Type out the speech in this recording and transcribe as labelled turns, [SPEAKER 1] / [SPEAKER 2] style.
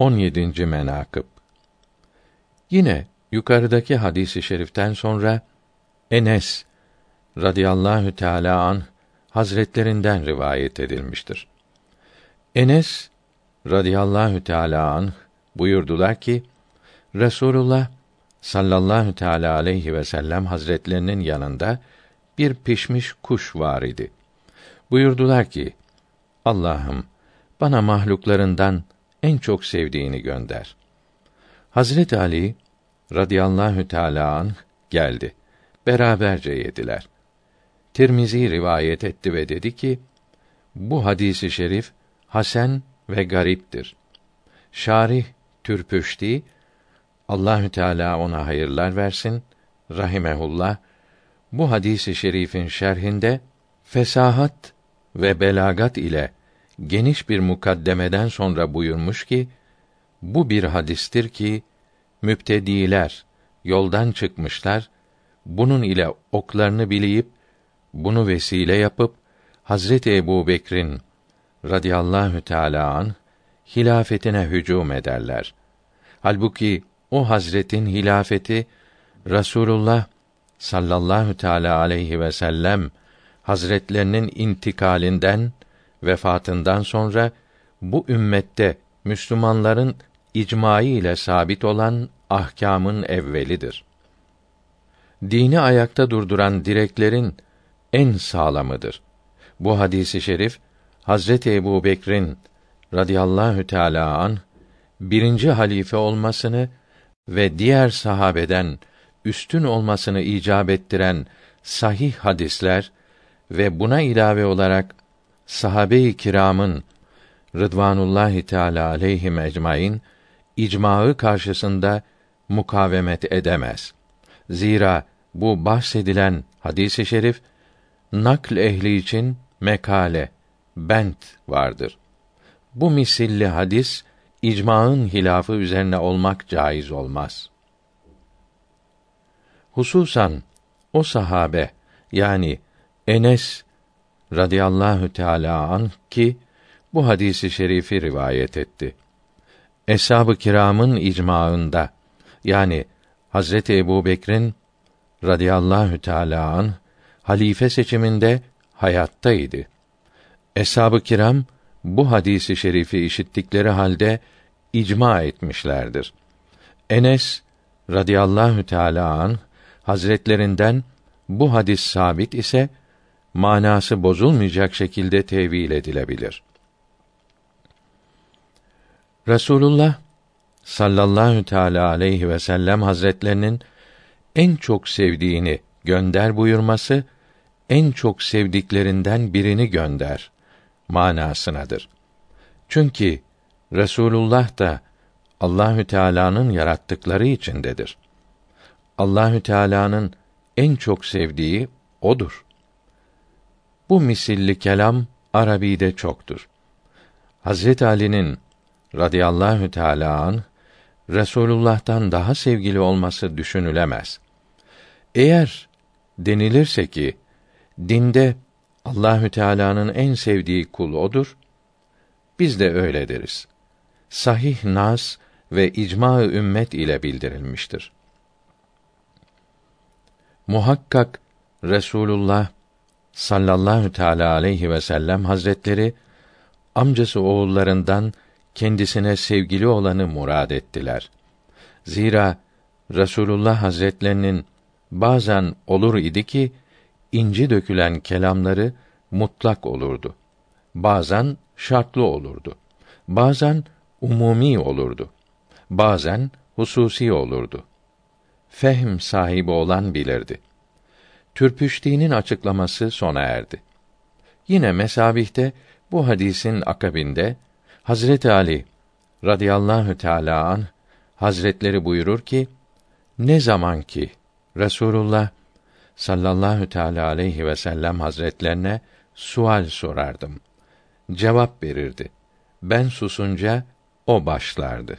[SPEAKER 1] 17. menakıb Yine yukarıdaki hadisi şeriften sonra Enes radıyallahu teala an hazretlerinden rivayet edilmiştir. Enes radıyallahu teala an buyurdular ki Resulullah sallallahu teala aleyhi ve sellem hazretlerinin yanında bir pişmiş kuş var idi. Buyurdular ki: Allah'ım bana mahluklarından en çok sevdiğini gönder. Hazret Ali radıyallahu teala anh geldi. Beraberce yediler. Tirmizi rivayet etti ve dedi ki: Bu hadisi şerif hasen ve gariptir. Şarih Türpüşti Allahü Teala ona hayırlar versin rahimehullah bu hadisi şerifin şerhinde fesahat ve belagat ile geniş bir mukaddemeden sonra buyurmuş ki bu bir hadistir ki müptediler yoldan çıkmışlar bunun ile oklarını bileyip bunu vesile yapıp Hazreti Ebu Bekir'in radıyallahu teâlâ an hilafetine hücum ederler. Halbuki o hazretin hilafeti Rasulullah sallallahu teala aleyhi ve sellem hazretlerinin intikalinden vefatından sonra bu ümmette Müslümanların icmaî ile sabit olan ahkamın evvelidir. Dini ayakta durduran direklerin en sağlamıdır. Bu hadisi şerif Hazreti Ebu Bekir'in radıyallahu teâlâ an birinci halife olmasını ve diğer sahabeden üstün olmasını icap ettiren sahih hadisler ve buna ilave olarak sahabe-i kiramın Rıdvanullahi Teala aleyhim ecmaîn icmaı karşısında mukavemet edemez. Zira bu bahsedilen hadisi şerif nakl ehli için mekale, bent vardır. Bu misilli hadis icmaın hilafı üzerine olmak caiz olmaz. Hususan o sahabe yani Enes radıyallahu teala an ki bu hadisi şerifi rivayet etti. Eshab-ı kiramın icmaında yani Hazreti Ebu Bekir'in radıyallahu teala an halife seçiminde hayattaydı. Eshab-ı kiram bu hadisi şerifi işittikleri halde icma etmişlerdir. Enes radıyallahu teala an hazretlerinden bu hadis sabit ise manası bozulmayacak şekilde tevil edilebilir. Resulullah sallallahu teala aleyhi ve sellem hazretlerinin en çok sevdiğini gönder buyurması en çok sevdiklerinden birini gönder manasınadır. Çünkü Resulullah da Allahü Teala'nın yarattıkları içindedir. Allahü Teala'nın en çok sevdiği odur. Bu misilli kelam Arabi'de çoktur. Hazret Ali'nin radıyallahu teâlâ an Resulullah'tan daha sevgili olması düşünülemez. Eğer denilirse ki dinde Allahü Teala'nın en sevdiği kul odur, biz de öyle deriz. Sahih nas ve icma ümmet ile bildirilmiştir. Muhakkak Resulullah sallallahu teala aleyhi ve sellem hazretleri amcası oğullarından kendisine sevgili olanı murad ettiler. Zira Resulullah Hazretlerinin bazen olur idi ki inci dökülen kelamları mutlak olurdu. Bazen şartlı olurdu. Bazen umumi olurdu. Bazen hususi olurdu. Fehm sahibi olan bilirdi. Türpüşti'nin açıklaması sona erdi. Yine mesabihte bu hadisin akabinde Hazreti Ali radıyallahu teala an Hazretleri buyurur ki ne zaman ki Resulullah sallallahu teala aleyhi ve sellem hazretlerine sual sorardım. Cevap verirdi. Ben susunca o başlardı.